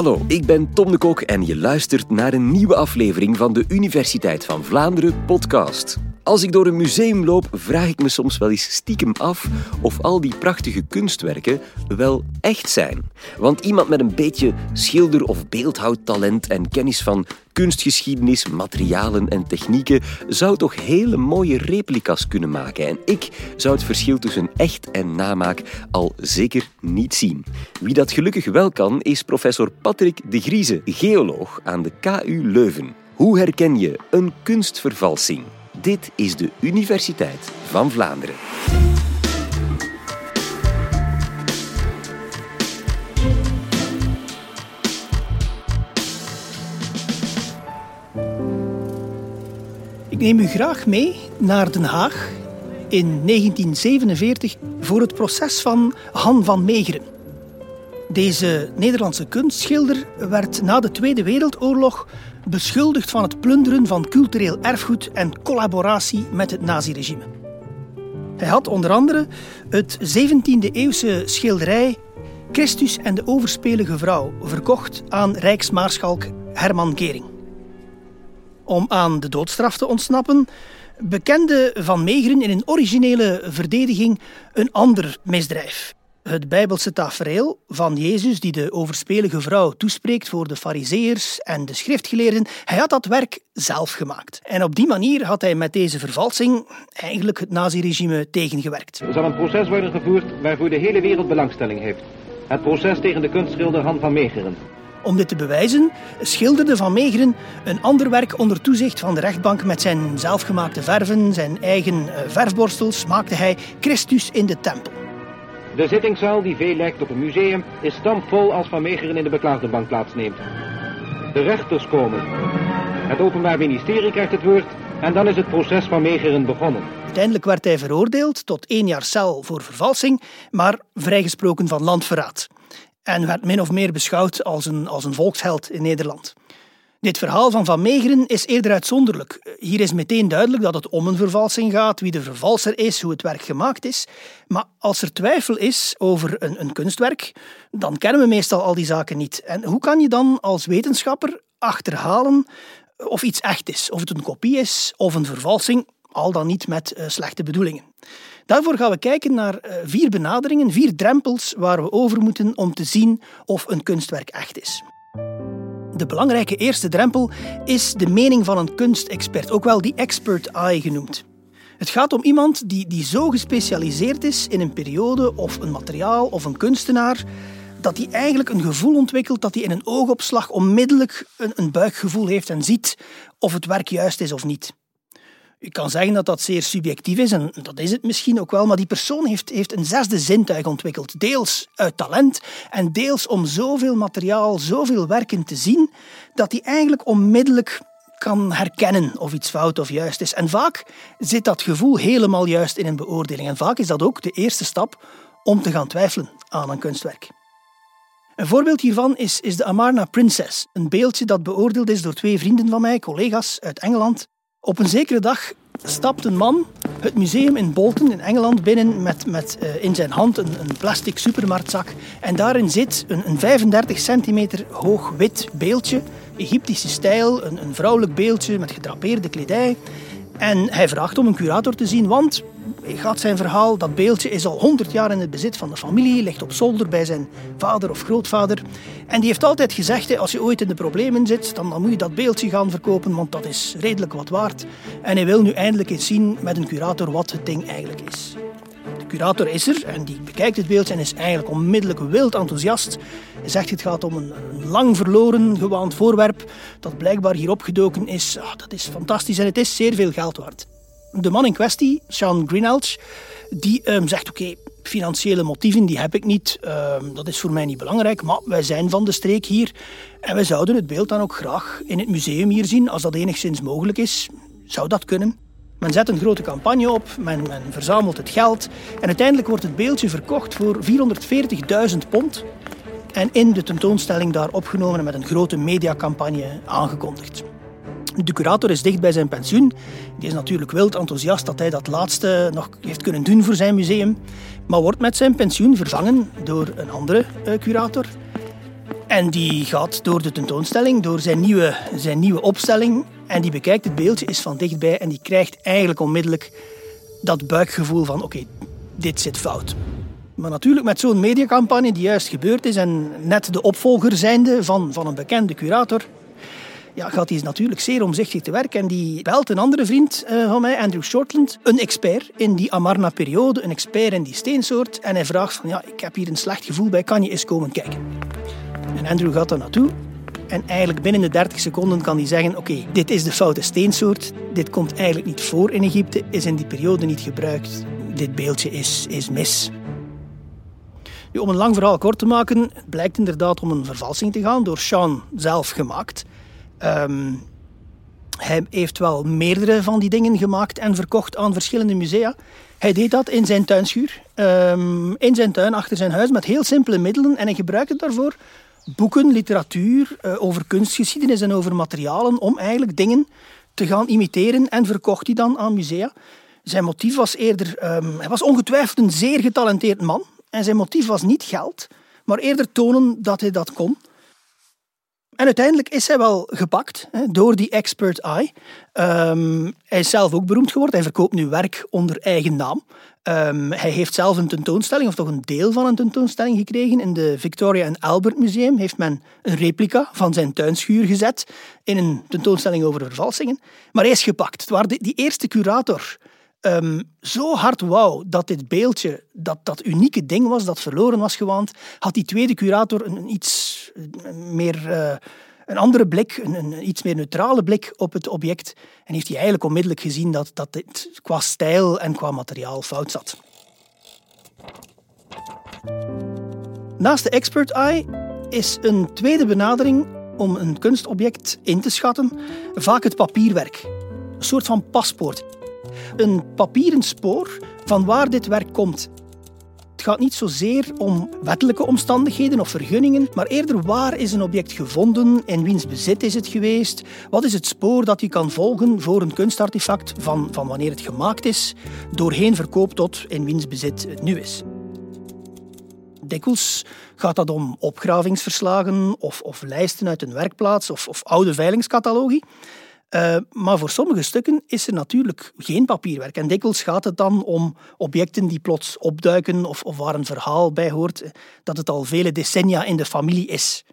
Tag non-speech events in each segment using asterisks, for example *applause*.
Hallo, ik ben Tom de Kok en je luistert naar een nieuwe aflevering van de Universiteit van Vlaanderen podcast. Als ik door een museum loop, vraag ik me soms wel eens stiekem af of al die prachtige kunstwerken wel echt zijn. Want iemand met een beetje schilder- of beeldhoudtalent en kennis van kunstgeschiedenis, materialen en technieken zou toch hele mooie replica's kunnen maken. En ik zou het verschil tussen echt en namaak al zeker niet zien. Wie dat gelukkig wel kan, is professor Patrick de Grieze, geoloog aan de KU Leuven. Hoe herken je een kunstvervalsing? Dit is de Universiteit van Vlaanderen. Ik neem u graag mee naar Den Haag in 1947 voor het proces van Han van Meegeren. Deze Nederlandse kunstschilder werd na de Tweede Wereldoorlog beschuldigd van het plunderen van cultureel erfgoed en collaboratie met het naziregime. Hij had onder andere het 17e-eeuwse schilderij Christus en de overspelige vrouw verkocht aan Rijksmaarschalk Herman Gering. Om aan de doodstraf te ontsnappen, bekende Van Meegeren in een originele verdediging een ander misdrijf het Bijbelse tafereel van Jezus die de overspelige vrouw toespreekt voor de fariseërs en de schriftgeleerden, hij had dat werk zelf gemaakt. En op die manier had hij met deze vervalsing eigenlijk het naziregime tegengewerkt. Er zal een proces worden gevoerd waarvoor de hele wereld belangstelling heeft. Het proces tegen de kunstschilder Han van Meegeren. Om dit te bewijzen schilderde Van Meegeren een ander werk onder toezicht van de rechtbank met zijn zelfgemaakte verven, zijn eigen eh, verfborstels, maakte hij Christus in de tempel. De zittingszaal, die veel lijkt op een museum, is stampvol als Van Meegeren in de beklaagdenbank plaatsneemt. De rechters komen. Het Openbaar Ministerie krijgt het woord en dan is het proces van Meegeren begonnen. Uiteindelijk werd hij veroordeeld tot één jaar cel voor vervalsing, maar vrijgesproken van landverraad. En werd min of meer beschouwd als een, als een volksheld in Nederland. Dit verhaal van Van Meegeren is eerder uitzonderlijk. Hier is meteen duidelijk dat het om een vervalsing gaat, wie de vervalser is, hoe het werk gemaakt is. Maar als er twijfel is over een, een kunstwerk, dan kennen we meestal al die zaken niet. En hoe kan je dan als wetenschapper achterhalen of iets echt is? Of het een kopie is of een vervalsing, al dan niet met uh, slechte bedoelingen. Daarvoor gaan we kijken naar uh, vier benaderingen, vier drempels waar we over moeten om te zien of een kunstwerk echt is. De belangrijke eerste drempel is de mening van een kunstexpert, ook wel die expert eye genoemd. Het gaat om iemand die, die zo gespecialiseerd is in een periode of een materiaal of een kunstenaar, dat hij eigenlijk een gevoel ontwikkelt dat hij in een oogopslag onmiddellijk een, een buikgevoel heeft en ziet of het werk juist is of niet. U kan zeggen dat dat zeer subjectief is, en dat is het misschien ook wel, maar die persoon heeft, heeft een zesde zintuig ontwikkeld. Deels uit talent en deels om zoveel materiaal, zoveel werken te zien, dat hij eigenlijk onmiddellijk kan herkennen of iets fout of juist is. En vaak zit dat gevoel helemaal juist in een beoordeling. En vaak is dat ook de eerste stap om te gaan twijfelen aan een kunstwerk. Een voorbeeld hiervan is, is de Amarna Princess, een beeldje dat beoordeeld is door twee vrienden van mij, collega's uit Engeland. Op een zekere dag stapt een man het museum in Bolton in Engeland binnen met, met uh, in zijn hand een, een, plastic supermarktzak. En daarin zit een, een 35 centimeter hoog wit beeldje, Egyptische stijl, een, een vrouwelijk beeldje met gedrapeerde kledij. En hij vraagt om een curator te zien, want gaat zijn verhaal, dat beeldje is al 100 jaar in het bezit van de familie, ligt op zolder bij zijn vader of grootvader. En die heeft altijd gezegd, als je ooit in de problemen zit, dan, dan moet je dat beeldje gaan verkopen, want dat is redelijk wat waard. En hij wil nu eindelijk eens zien met een curator wat het ding eigenlijk is. Curator is er en die bekijkt het beeldje en is eigenlijk onmiddellijk wild enthousiast. Hij zegt het gaat om een, lang verloren gewaand voorwerp dat blijkbaar hier opgedoken is. Oh, dat is fantastisch en het is zeer veel geld waard. De man in kwestie, Sean Greenhalgh, die um, zegt oké, financiële motieven die heb ik niet, um, dat is voor mij niet belangrijk, maar wij zijn van de streek hier en wij zouden het beeld dan ook graag in het museum hier zien, als dat enigszins mogelijk is. Zou dat kunnen? Men zet een grote campagne op, men, men verzamelt het geld en uiteindelijk wordt het beeldje verkocht voor 440.000 pond en in de tentoonstelling daar opgenomen met een grote mediacampagne aangekondigd. De curator is dicht bij zijn pensioen. Die is natuurlijk wild enthousiast dat hij dat laatste nog heeft kunnen doen voor zijn museum. Maar wordt met zijn pensioen vervangen door een andere uh, curator. En die gaat door de tentoonstelling, door zijn nieuwe, zijn nieuwe opstelling. En die bekijkt het beeldje eens van dichtbij en die krijgt eigenlijk onmiddellijk dat buikgevoel van oké, dit zit fout. Maar natuurlijk met zo'n mediacampagne die juist gebeurd is en net de opvolger zijnde van, van een bekende curator, ja, gaat hij natuurlijk zeer omzichtig te werk. En die belt een andere vriend uh, van mij, Andrew Shortland, een expert in die Amarna-periode, een expert in die steensoort. En hij vraagt van, ja, ik heb hier een slecht gevoel bij, kan je eens komen kijken? En Andrew gaat daar naartoe. En eigenlijk binnen de 30 seconden kan hij zeggen: Oké, dit is de foute steensoort. Dit komt eigenlijk niet voor in Egypte, is in die periode niet gebruikt. Dit beeldje is, is mis. Nu, om een lang verhaal kort te maken, het blijkt inderdaad om een vervalsing te gaan, door Sean zelf gemaakt. Um, hij heeft wel meerdere van die dingen gemaakt en verkocht aan verschillende musea. Hij deed dat in zijn tuinschuur, um, in zijn tuin achter zijn huis, met heel simpele middelen. En hij gebruikte daarvoor boeken, literatuur uh, over kunstgeschiedenis en over materialen om eigenlijk dingen te gaan imiteren en verkocht die dan aan musea. Zijn motief was eerder, um, hij was ongetwijfeld een zeer getalenteerd man en zijn motief was niet geld, maar eerder tonen dat hij dat kon. En uiteindelijk is hij wel gepakt hè, door die expert eye. Um, hij is zelf ook beroemd geworden. Hij verkoopt nu werk onder eigen naam. Um, hij heeft zelf een tentoonstelling, of toch een deel van een tentoonstelling gekregen. In de Victoria and Albert Museum heeft men een replica van zijn tuinschuur gezet in een tentoonstelling over vervalsingen. Maar hij is gepakt. Het was die eerste curator um, zo hard wou dat dit beeldje, dat, dat unieke ding was, dat verloren was gewaand, had die tweede curator een, iets meer... Uh, een andere blik, een, een, iets meer neutrale blik op het object. En heeft hij eigenlijk onmiddellijk gezien dat, dat dit qua stijl en qua materiaal fout zat. Naast de expert eye is een tweede benadering om een kunstobject in te schatten vaak het papierwerk. Een soort van paspoort. Een papieren spoor van waar dit werk komt. Het gaat niet zozeer om wettelijke omstandigheden of vergunningen, maar eerder waar is een object gevonden, in wiens bezit is het geweest, wat is het spoor dat je kan volgen voor een kunstartefact van, van wanneer het gemaakt is, doorheen verkoop tot in wiens bezit het nu is. Dikwijls gaat dat om opgravingsverslagen of, of lijsten uit een werkplaats of, of oude veilingscatalogie. Uh, maar voor sommige stukken is er natuurlijk geen papierwerk. En dikwijls gaat het dan om objecten die plots opduiken of, of waar een verhaal bij hoort eh, dat het al vele decennia in de familie is.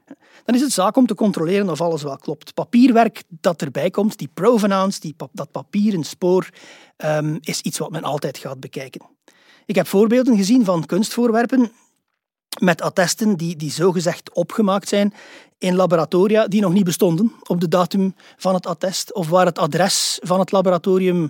Dan is het zaak om te controleren of alles wel klopt. Papierwerk dat erbij komt, die provenance, die, dat papieren spoor, um, is iets wat men altijd gaat bekijken. Ik heb voorbeelden gezien van kunstvoorwerpen met attesten die, die zogezegd opgemaakt zijn in laboratoria die nog niet bestonden op de datum van het attest, of waar het adres van het laboratorium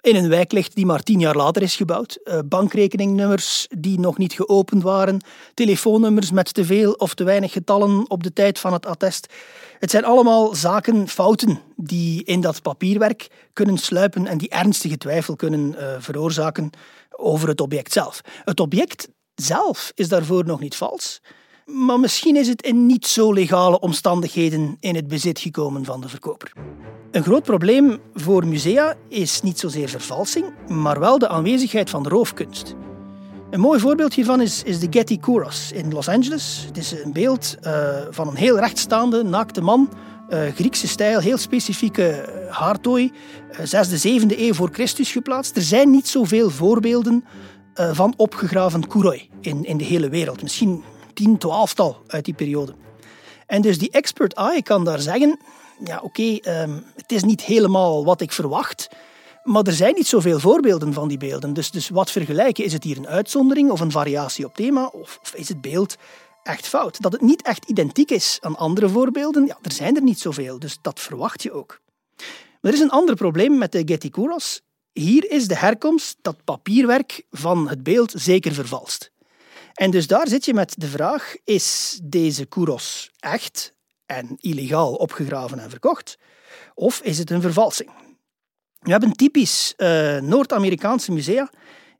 in een wijk ligt die maar tien jaar later is gebouwd. Uh, bankrekeningnummers die nog niet geopend waren, telefoonnummers met te veel of te weinig getallen op de tijd van het attest. Het zijn allemaal zaken, fouten, die in dat papierwerk kunnen sluipen en die ernstige twijfel kunnen uh, veroorzaken over het object zelf. Het object zelf is daarvoor nog niet vals. Maar misschien is het in niet zo legale omstandigheden in het bezit gekomen van de verkoper. Een groot probleem voor musea is niet zozeer vervalsing, maar wel de aanwezigheid van roofkunst. Een mooi voorbeeld hiervan is, is de Getty Kouros in Los Angeles. Het is een beeld uh, van een heel rechtstaande, naakte man. Uh, Griekse stijl, heel specifieke haartooi. Uh, zesde, zevende eeuw voor Christus geplaatst. Er zijn niet zoveel voorbeelden van opgegraven kouroi in, in de hele wereld. Misschien tien, twaalftal uit die periode. En dus die expert eye kan daar zeggen, ja oké, um, het is niet helemaal wat ik verwacht, maar er zijn niet zoveel voorbeelden van die beelden. Dus, dus wat vergelijken, is het hier een uitzondering of een variatie op thema, of, of is het beeld echt fout? Dat het niet echt identiek is aan andere voorbeelden, ja, er zijn er niet zoveel, dus dat verwacht je ook. Maar er is een ander probleem met de Getty Kouros. Hier is de herkomst, dat papierwerk van het beeld, zeker vervalst. En dus daar zit je met de vraag, is deze kouros echt en illegaal opgegraven en verkocht? Of is het een vervalsing? We hebben typisch uh, Noord-Amerikaanse musea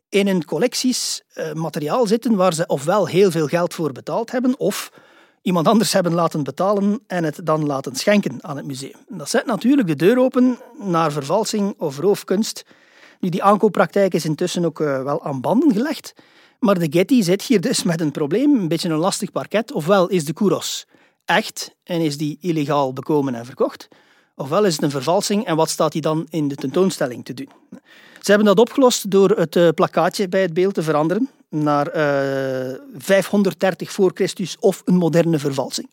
in hun collecties uh, materiaal zitten waar ze ofwel heel veel geld voor betaald hebben, of iemand anders hebben laten betalen en het dan laten schenken aan het museum. Dat zet natuurlijk de deur open naar vervalsing of roofkunst. Nu, die aankooppraktijk is intussen ook uh, wel aan banden gelegd. Maar de Getty zit hier dus met een probleem, een beetje een lastig parket. Ofwel is de Kouros echt en is die illegaal bekomen en verkocht? Ofwel is het een vervalsing en wat staat die dan in de tentoonstelling te doen? Ze hebben dat opgelost door het uh, plakkaatje bij het beeld te veranderen naar uh, eh, 530 voor Christus of een moderne vervalsing.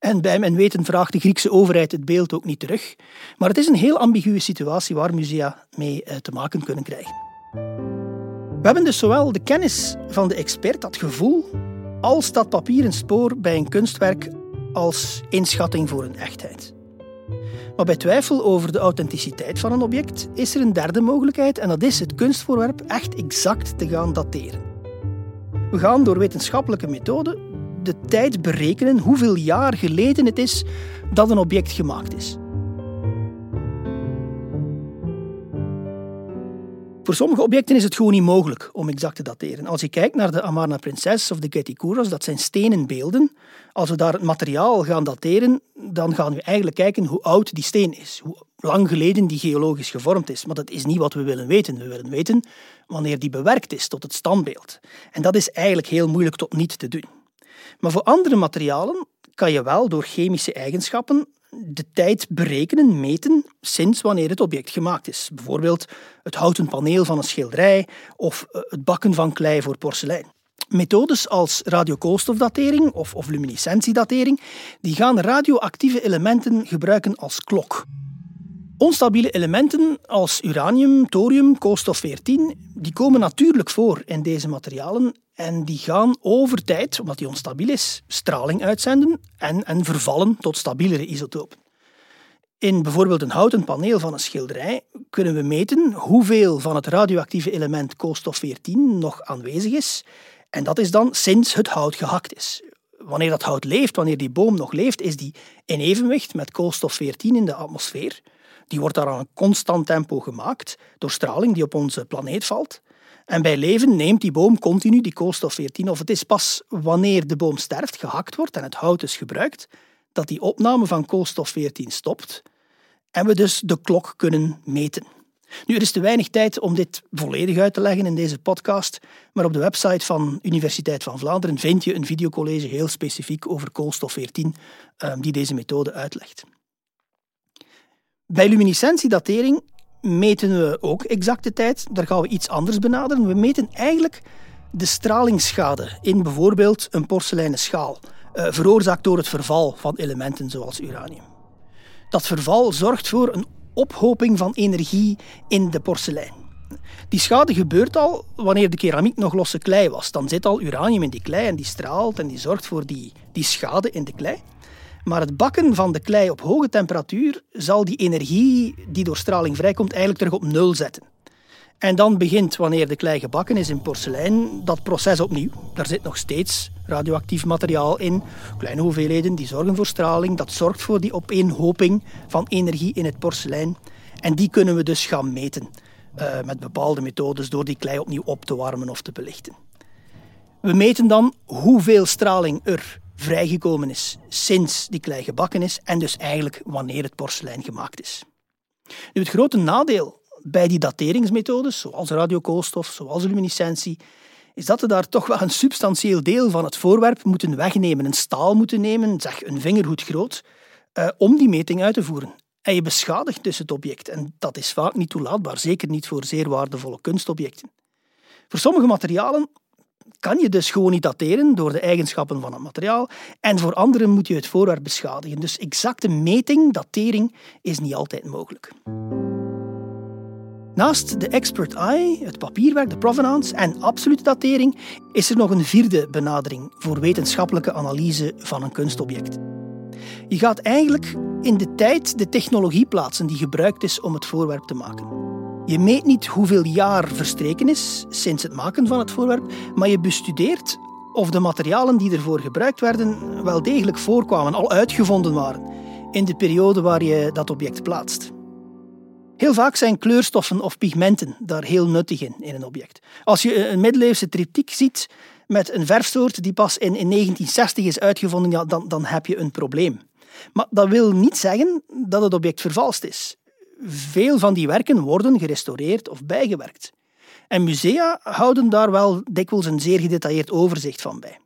En bij mijn weten vraagt de Griekse overheid het beeld ook niet terug. Maar het is een heel ambiguë situatie waar musea mee uh, te maken kunnen krijgen. We hebben dus zowel de kennis van de expert, dat gevoel, als dat papieren spoor bij een kunstwerk als inschatting voor een echtheid. Maar bij twijfel over de authenticiteit van een object is er een derde mogelijkheid en dat is het kunstvoorwerp echt exact te gaan dateren. We gaan door wetenschappelijke methoden de tijd berekenen hoeveel jaar geleden het is dat een object gemaakt is. Voor sommige objecten is het gewoon niet mogelijk om exact te dateren. Als je kijkt naar de Amarna Prinses of de Getty Kouros, dat zijn stenen beelden. Als we daar het materiaal gaan dateren, dan gaan we eigenlijk kijken hoe oud die steen is. Hoe lang geleden die geologisch gevormd is. Maar dat is niet wat we willen weten. We willen weten wanneer die bewerkt is tot het standbeeld. En dat is eigenlijk heel moeilijk tot niet te doen. Maar voor andere materialen kan je wel door chemische eigenschappen de tijd berekenen, meten, sinds wanneer het object gemaakt is. Bijvoorbeeld het houten paneel van een schilderij of eh, het bakken van klei voor porselein. Methodes als radiokoolstofdatering of, of luminescentiedatering die gaan radioactieve elementen gebruiken als klok. Onstabiele elementen als uranium, thorium, koolstof-14, die komen natuurlijk voor in deze materialen en die gaan over tijd, omdat die onstabiel is, straling uitzenden en, en vervallen tot stabielere isotopen. In bijvoorbeeld een houten paneel van een schilderij kunnen we meten hoeveel van het radioactieve element koolstof-14 nog aanwezig is. En dat is dan sinds het hout gehakt is. Wanneer dat hout leeft, wanneer die boom nog leeft, is die in evenwicht met koolstof-14 in de atmosfeer. Die wordt daar aan een constant tempo gemaakt door straling die op onze planeet valt. En bij leven neemt die boom continu die koolstof-14, of het is pas wanneer de boom sterft, gehakt wordt en het hout is gebruikt, dat die opname van koolstof-14 stopt en we dus de klok kunnen meten. Nu, er is te weinig tijd om dit volledig uit te leggen in deze podcast, maar op de website van Universiteit van Vlaanderen vind je een videocollege heel specifiek over koolstof-14 ehm, die deze methode uitlegt. Bij luminescentiedatering meten we ook exacte tijd. Daar gaan we iets anders benaderen. We meten eigenlijk de stralingsschade in bijvoorbeeld een porseleinen schaal, eh, veroorzaakt door het verval van elementen zoals uranium. Dat verval zorgt voor een ophoping van energie in de porselein. Die schade gebeurt al wanneer de keramiek nog losse klei was. Dan zit al uranium in die klei en die straalt en die zorgt voor die, die schade in de klei. Maar het bakken van de klei op hoge temperatuur zal die energie die door straling vrijkomt eigenlijk terug op nul zetten. En dan begint, wanneer de klei gebakken is in porselein, dat proces opnieuw. Daar zit nog steeds radioactief materiaal in, kleine hoeveelheden die zorgen voor straling. Dat zorgt voor die opeenhoping van energie in het porselein. En die kunnen we dus gaan meten uh, met bepaalde methodes door die klei opnieuw op te warmen of te belichten. We meten dan hoeveel straling er vrijgekomen is sinds die klei gebakken is en dus eigenlijk wanneer het porselein gemaakt is. Nu, het grote nadeel bij die dateringsmethodes, zoals radiokoolstof, zoals luminescentie, is dat we daar toch wel een substantieel deel van het voorwerp moeten wegnemen, een staal moeten nemen, zeg een vingerhoed groot, uh, om die meting uit te voeren. En je beschadigt dus het object. En dat is vaak niet toelaatbaar, zeker niet voor zeer waardevolle kunstobjecten. Voor sommige materialen kan je dus gewoon niet dateren door de eigenschappen van het materiaal. En voor anderen moet je het voorwerp beschadigen. Dus exacte meting, datering, is niet altijd mogelijk. Naast de expert eye, het papierwerk, de provenance en absolute datering, is er nog een vierde benadering voor wetenschappelijke analyse van een kunstobject. Je gaat eigenlijk in de tijd de technologie plaatsen die gebruikt is om het voorwerp te maken. Je meet niet hoeveel jaar verstreken is sinds het maken van het voorwerp, maar je bestudeert of de materialen die ervoor gebruikt werden wel degelijk voorkwamen, al uitgevonden waren in de periode waar je dat object plaatst. Heel vaak zijn kleurstoffen of pigmenten daar heel nuttig in, in een object. Als je een middeleeuwse triptiek ziet met een verfsoort die pas in, in 1960 is uitgevonden, ja, dan, dan heb je een probleem. Maar dat wil niet zeggen dat het object vervalst is veel van die werken worden gerestaureerd of bijgewerkt. En musea houden daar wel dikwijls een zeer gedetailleerd overzicht van bij.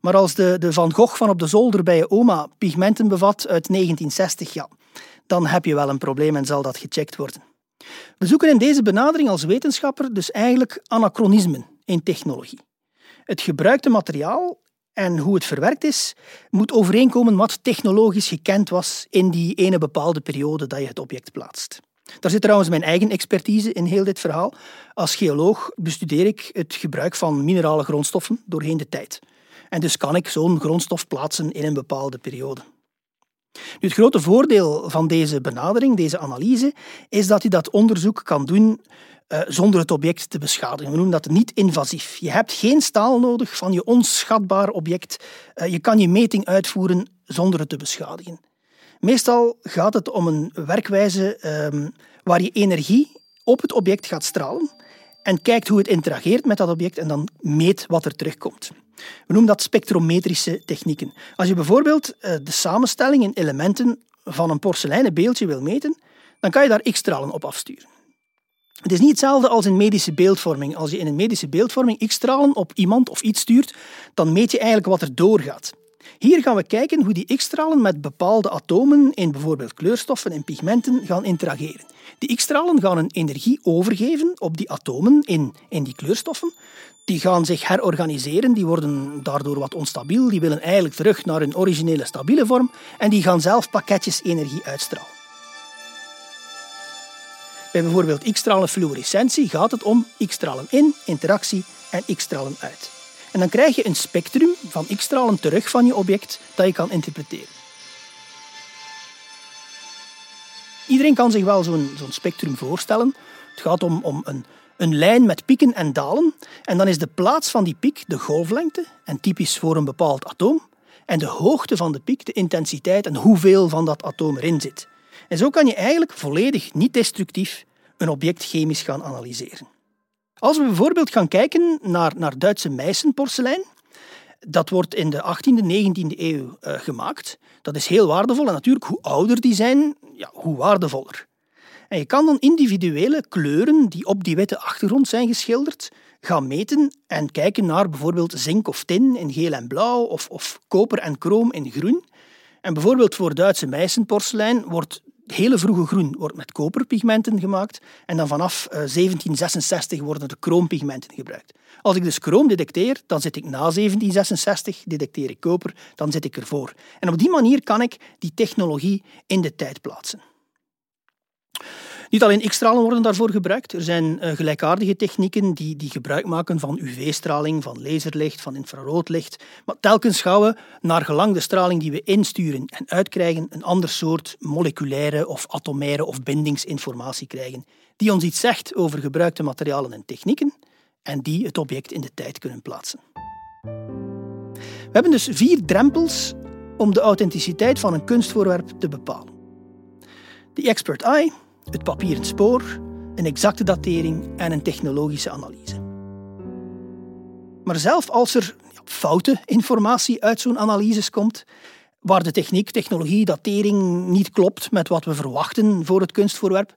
Maar als de, de Van Gogh van op de zolder bij je oma pigmenten bevat uit 1960, ja, dan heb je wel een probleem en zal dat gecheckt worden. We zoeken in deze benadering als wetenschapper dus eigenlijk anachronismen in technologie. Het gebruikte materiaal en hoe het verwerkt is, moet overeenkomen wat technologisch gekend was in die ene bepaalde periode dat je het object plaatst. Daar zit trouwens mijn eigen expertise in heel dit verhaal. Als geoloog bestudeer ik het gebruik van minerale grondstoffen doorheen de tijd. En dus kan ik zo'n grondstof plaatsen in een bepaalde periode. Nu, het grote voordeel van deze benadering, deze analyse, is dat je dat onderzoek kan doen uh, zonder het object te beschadigen. We noemen dat niet-invasief. Je hebt geen staal nodig van je onschatbaar object. Uh, je kan je meting uitvoeren zonder het te beschadigen. Meestal gaat het om een werkwijze um, waar je energie op het object gaat stralen en kijkt hoe het interageert met dat object en dan meet wat er terugkomt. We noemen dat spectrometrische technieken. Als je bijvoorbeeld uh, de samenstelling in elementen van een porseleinen beeldje wil meten, dan kan je daar x-stralen op afsturen. Het is niet hetzelfde als in medische beeldvorming. Als je in een medische beeldvorming x-stralen op iemand of iets stuurt, dan meet je eigenlijk wat er doorgaat. Hier gaan we kijken hoe die x-stralen met bepaalde atomen in bijvoorbeeld kleurstoffen en pigmenten gaan interageren. Die x-stralen gaan een energie overgeven op die atomen in, in die kleurstoffen. Die gaan zich herorganiseren, die worden daardoor wat onstabiel, die willen eigenlijk terug naar hun originele stabiele vorm en die gaan zelf pakketjes energie uitstralen. Bij bijvoorbeeld x-stralen fluorescentie gaat het om x-stralen in, interactie en x-stralen uit. En dan krijg je een spectrum van x-stralen terug van je object dat je kan interpreteren. Iedereen kan zich wel zo'n spectrum voorstellen. Het gaat om, om een, een lijn met pieken en dalen. En dan is de plaats van die piek de golflengte, en typisch voor een bepaald atoom. En de hoogte van de piek, de intensiteit en hoeveel van dat atoom erin zit. En zo kan je eigenlijk volledig niet destructief een object chemisch gaan analyseren. Als we bijvoorbeeld gaan kijken naar, naar Duitse Meissen-porselein, dat wordt in de 18e, 19e eeuw uh, gemaakt. Dat is heel waardevol en natuurlijk hoe ouder die zijn, ja, hoe waardevoller. En je kan dan individuele kleuren die op die witte achtergrond zijn geschilderd gaan meten en kijken naar bijvoorbeeld zink of tin in geel en blauw of, of koper en chroom in groen. En bijvoorbeeld voor Duitse Meissen-porselein wordt hele vroege groen wordt met koperpigmenten gemaakt en dan vanaf 1766 eh, worden er kroompigmenten gebruikt. Als ik dus chroom detecteer, dan zit ik na 1766, detecteer ik koper, dan zit ik ervoor. En op die manier kan ik die technologie in de tijd plaatsen. Niet alleen X-stralen worden daarvoor gebruikt. Er zijn uh, gelijkaardige technieken die, die gebruik maken van UV-straling, van laserlicht, van infraroodlicht. Maar telkens gaan we, naar gelang de straling die we insturen en uitkrijgen, een ander soort moleculaire of atomaire of bindingsinformatie krijgen, die ons iets zegt over gebruikte materialen en technieken en die het object in de tijd kunnen plaatsen. We hebben dus vier drempels om de authenticiteit van een kunstvoorwerp te bepalen. De expert eye, het papieren spoor, een exacte datering en een technologische analyse. Maar zelf als er foute informatie uit zo'n analyse komt, waar de techniek, technologie, datering niet klopt met wat we verwachten voor het kunstvoorwerp,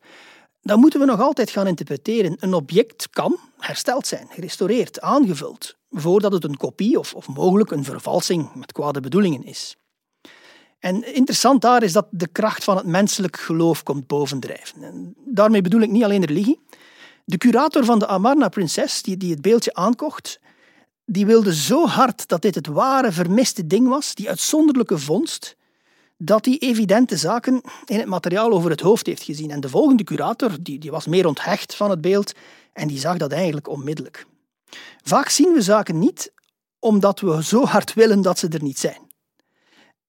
dan moeten we nog altijd gaan interpreteren. Een object kan hersteld zijn, gerestaureerd, aangevuld, voordat het een kopie of, of mogelijk een vervalsing met kwade bedoelingen is. En interessant daar is dat de kracht van het menselijk geloof komt bovendrijven. En daarmee bedoel ik niet alleen religie. De curator van de Amarna-prinses, die, die het beeldje aankocht, die wilde zo hard dat dit het ware vermiste ding was, die uitzonderlijke vondst, dat hij evidente zaken in het materiaal over het hoofd heeft gezien. En de volgende curator die, die was meer onthecht van het beeld en die zag dat eigenlijk onmiddellijk. Vaak zien we zaken niet omdat we zo hard willen dat ze er niet zijn.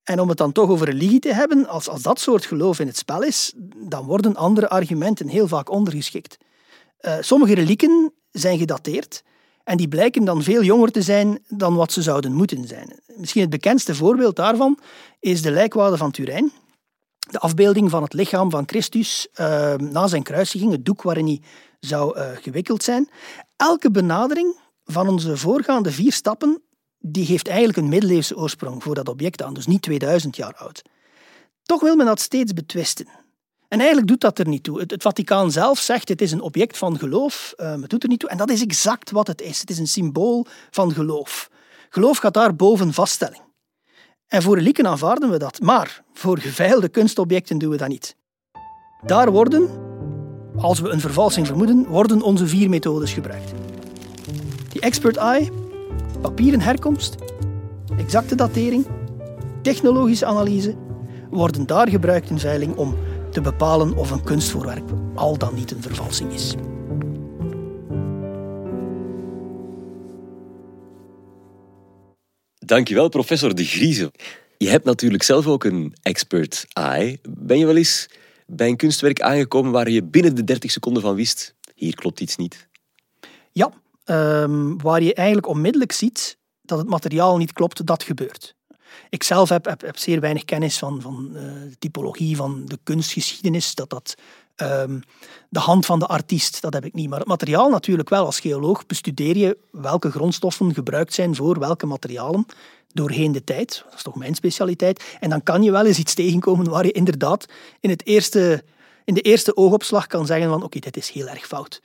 En om het dan toch over religie te hebben, als, als dat soort geloof in het spel is, dan worden andere argumenten heel vaak ondergeschikt. Uh, sommige relieken zijn gedateerd en die blijken dan veel jonger te zijn dan wat ze zouden moeten zijn. Misschien het bekendste voorbeeld daarvan is de lijkwade van Turijn. De afbeelding van het lichaam van Christus uh, na zijn kruisiging, het doek waarin hij zou uh, gewikkeld zijn. Elke benadering van onze voorgaande vier stappen die geeft eigenlijk een middeleeuwse oorsprong voor dat object aan, dus niet 2000 jaar oud. Toch wil men dat steeds betwisten. En eigenlijk doet dat er niet toe. Het, Vaticaan zelf zegt het is een object van geloof, uh, het doet er niet toe. En dat is exact wat het is. Het is een symbool van geloof. Geloof gaat daar boven vaststelling. En voor relieken aanvaarden we dat, maar voor geveiligde kunstobjecten doen we dat niet. Daar worden, als we een vervalsing vermoeden, worden onze vier methodes gebruikt. Die expert eye, papieren herkomst, exacte datering, technologische analyse, worden daar gebruikt in veiling om te bepalen of een kunstvoorwerp al dan niet een vervalsing is. Dankjewel, professor De Griezen. Je hebt natuurlijk zelf ook een expert eye. Ben je wel eens bij een kunstwerk aangekomen waar je binnen de 30 seconden van wist, hier klopt iets niet? Ja, um, waar je eigenlijk onmiddellijk ziet dat het materiaal niet klopt, dat gebeurt. Ik zelf heb, heb, zeer weinig kennis van, van uh, de typologie van de kunstgeschiedenis, dat dat um, de hand van de artiest, dat heb ik niet. Maar het materiaal natuurlijk wel. Als geoloog bestudeer je welke grondstoffen gebruikt zijn voor welke materialen doorheen de tijd. Dat is toch mijn specialiteit. En dan kan je wel eens iets tegenkomen waar je inderdaad in, het eerste, in de eerste oogopslag kan zeggen van oké, dit is heel erg fout.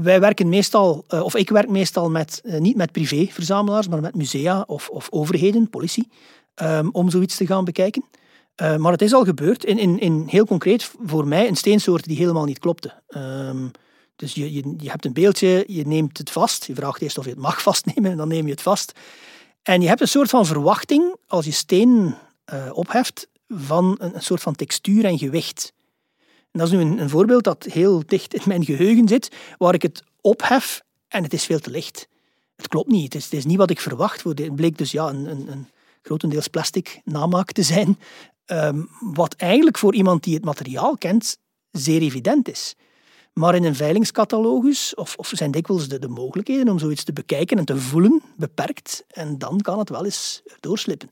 Wij werken meestal, eh, of ik werk meestal met, eh, niet met privéverzamelaars, maar met musea of, of overheden, politie, um, om zoiets te gaan bekijken. Uh, maar het is al gebeurd. In, in, in heel concreet voor mij een steensoort die helemaal niet klopte. Um, dus je, je, je hebt een beeldje, je neemt het vast. Je vraagt eerst of je het mag *laughs* vastnemen en dan neem je het vast. En je hebt een soort van verwachting als je steen opheft van een, een, soort van textuur en gewicht. Dat is nu een, voorbeeld dat heel dicht in mijn geheugen zit, waar ik het ophef en het is veel te licht. Het klopt niet. Het is, niet wat ik verwacht. Het bleek dus ja, een, een, een grotendeels plastic namaak te zijn. Um, wat eigenlijk voor iemand die het materiaal kent zeer evident is. Maar in een veilingscatalogus of, of zijn dikwijls de, mogelijkheden om zoiets te bekijken en te voelen beperkt. En dan kan het wel eens doorslippen.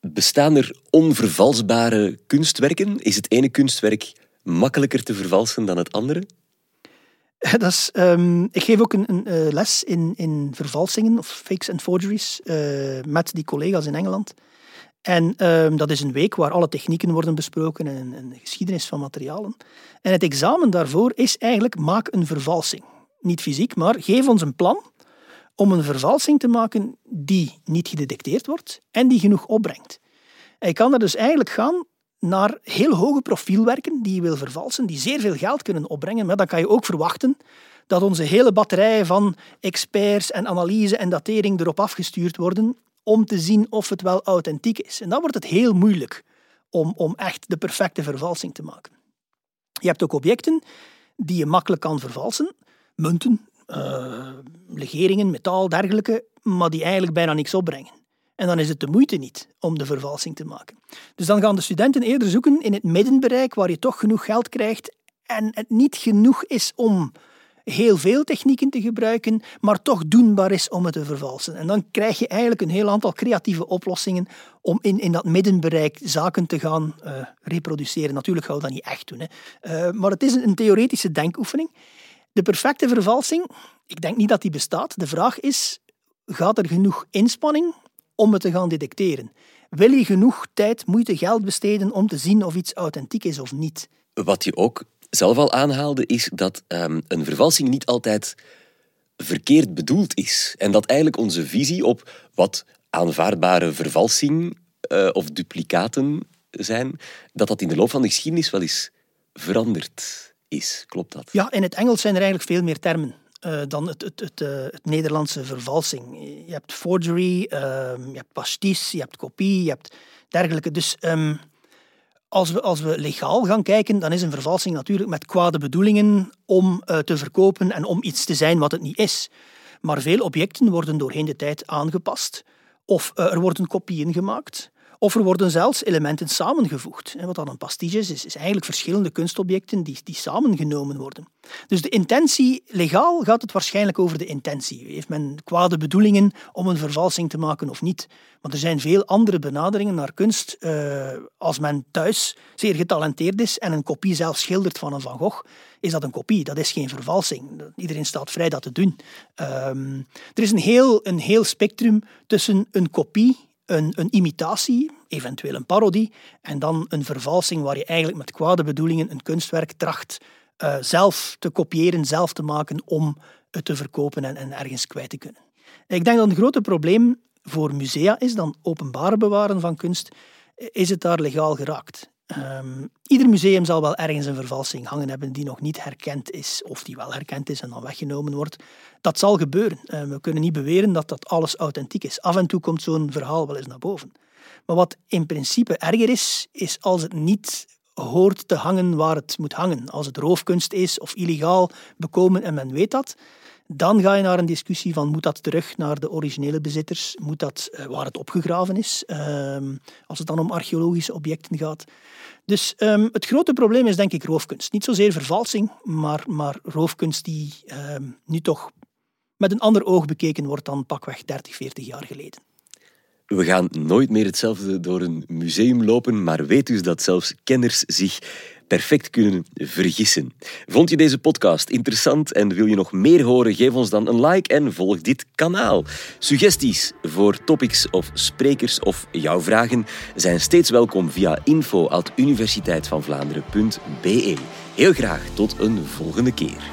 Bestaan er onvervalsbare kunstwerken? Is het ene kunstwerk makkelijker te vervalsen dan het andere? Dat is, um, ik geef ook een, een uh, les in, in vervalsingen of fakes en forgeries uh, met die collega's in Engeland. En um, dat is een week waar alle technieken worden besproken en, en de geschiedenis van materialen. En het examen daarvoor is eigenlijk maak een vervalsing. Niet fysiek, maar geef ons een plan om een vervalsing te maken die niet gedetecteerd wordt en die genoeg opbrengt. En je kan er dus eigenlijk gaan naar heel hoge profielwerken die je wil vervalsen, die zeer veel geld kunnen opbrengen. Maar dan kan je ook verwachten dat onze hele batterij van experts en analyse en datering erop afgestuurd worden om te zien of het wel authentiek is. En dan wordt het heel moeilijk om, om echt de perfecte vervalsing te maken. Je hebt ook objecten die je makkelijk kan vervalsen. Munten, uh, legeringen, metaal, dergelijke, maar die eigenlijk bijna niks opbrengen. En dan is het de moeite niet om de vervalsing te maken. Dus dan gaan de studenten eerder zoeken in het middenbereik waar je toch genoeg geld krijgt en het niet genoeg is om heel veel technieken te gebruiken, maar toch doenbaar is om het te vervalsen. En dan krijg je eigenlijk een heel aantal creatieve oplossingen om in, in dat middenbereik zaken te gaan uh, reproduceren. Natuurlijk gaan we dat niet echt doen, hè. Uh, maar het is een, een theoretische denkoefening. De perfecte vervalsing, ik denk niet dat die bestaat. De vraag is, gaat er genoeg inspanning om het te gaan detecteren? Wil je genoeg tijd, moeite, geld besteden om te zien of iets authentiek is of niet? Wat je ook zelf al aanhaalde, is dat um, een vervalsing niet altijd verkeerd bedoeld is. En dat eigenlijk onze visie op wat aanvaardbare vervalsing uh, of duplicaten zijn, dat dat in de loop van de geschiedenis wel eens veranderd is. Klopt dat? Ja, in het Engels zijn er eigenlijk veel meer termen. Uh, dan het, het, het, uh, het, Nederlandse vervalsing. Je hebt forgery, uh, je hebt pastiche, je hebt kopie, je hebt dergelijke. Dus um, als we, als we legaal gaan kijken, dan is een vervalsing natuurlijk met kwade bedoelingen om uh, te verkopen en om iets te zijn wat het niet is. Maar veel objecten worden doorheen de tijd aangepast. Of er worden kopieën gemaakt. Of er worden zelfs elementen samengevoegd. En wat dan een pastiche is, is, eigenlijk verschillende kunstobjecten die, die samengenomen worden. Dus de intentie, legaal gaat het waarschijnlijk over de intentie. Heeft men kwade bedoelingen om een vervalsing te maken of niet? Want er zijn veel andere benaderingen naar kunst. Uh, als men thuis zeer getalenteerd is en een kopie zelf schildert van een Van Gogh, is dat een kopie. Dat is geen vervalsing. Iedereen staat vrij dat te doen. Um, er is een heel, een heel spectrum tussen een kopie een, een imitatie, eventueel een parodie, en dan een vervalsing waar je eigenlijk met kwade bedoelingen een kunstwerk tracht uh, zelf te kopiëren, zelf te maken om het te verkopen en, en ergens kwijt te kunnen. Ik denk dat een grote probleem voor musea is dan openbaar bewaren van kunst, is het daar legaal geraakt. Um, ieder museum zal wel ergens een vervalsing hangen hebben die nog niet herkend is, of die wel herkend is en dan weggenomen wordt. Dat zal gebeuren. Uh, we kunnen niet beweren dat dat alles authentiek is. Af en toe komt zo'n verhaal wel eens naar boven. Maar wat in principe erger is, is als het niet hoort te hangen waar het moet hangen. Als het roofkunst is of illegaal bekomen en men weet dat, dan ga je naar een discussie van moet dat terug naar de originele bezitters, moet dat uh, waar het opgegraven is, um, als het dan om archeologische objecten gaat. Dus um, het grote probleem is denk ik roofkunst. Niet zozeer vervalsing, maar, maar roofkunst die um, nu toch met een ander oog bekeken wordt dan pakweg 30, 40 jaar geleden. We gaan nooit meer hetzelfde door een museum lopen, maar weet dus dat zelfs kenners zich perfect kunnen vergissen. Vond je deze podcast interessant en wil je nog meer horen? Geef ons dan een like en volg dit kanaal. Suggesties voor topics of sprekers of jouw vragen zijn steeds welkom via info@universiteitvanvlaanderen.be. Heel graag tot een volgende keer.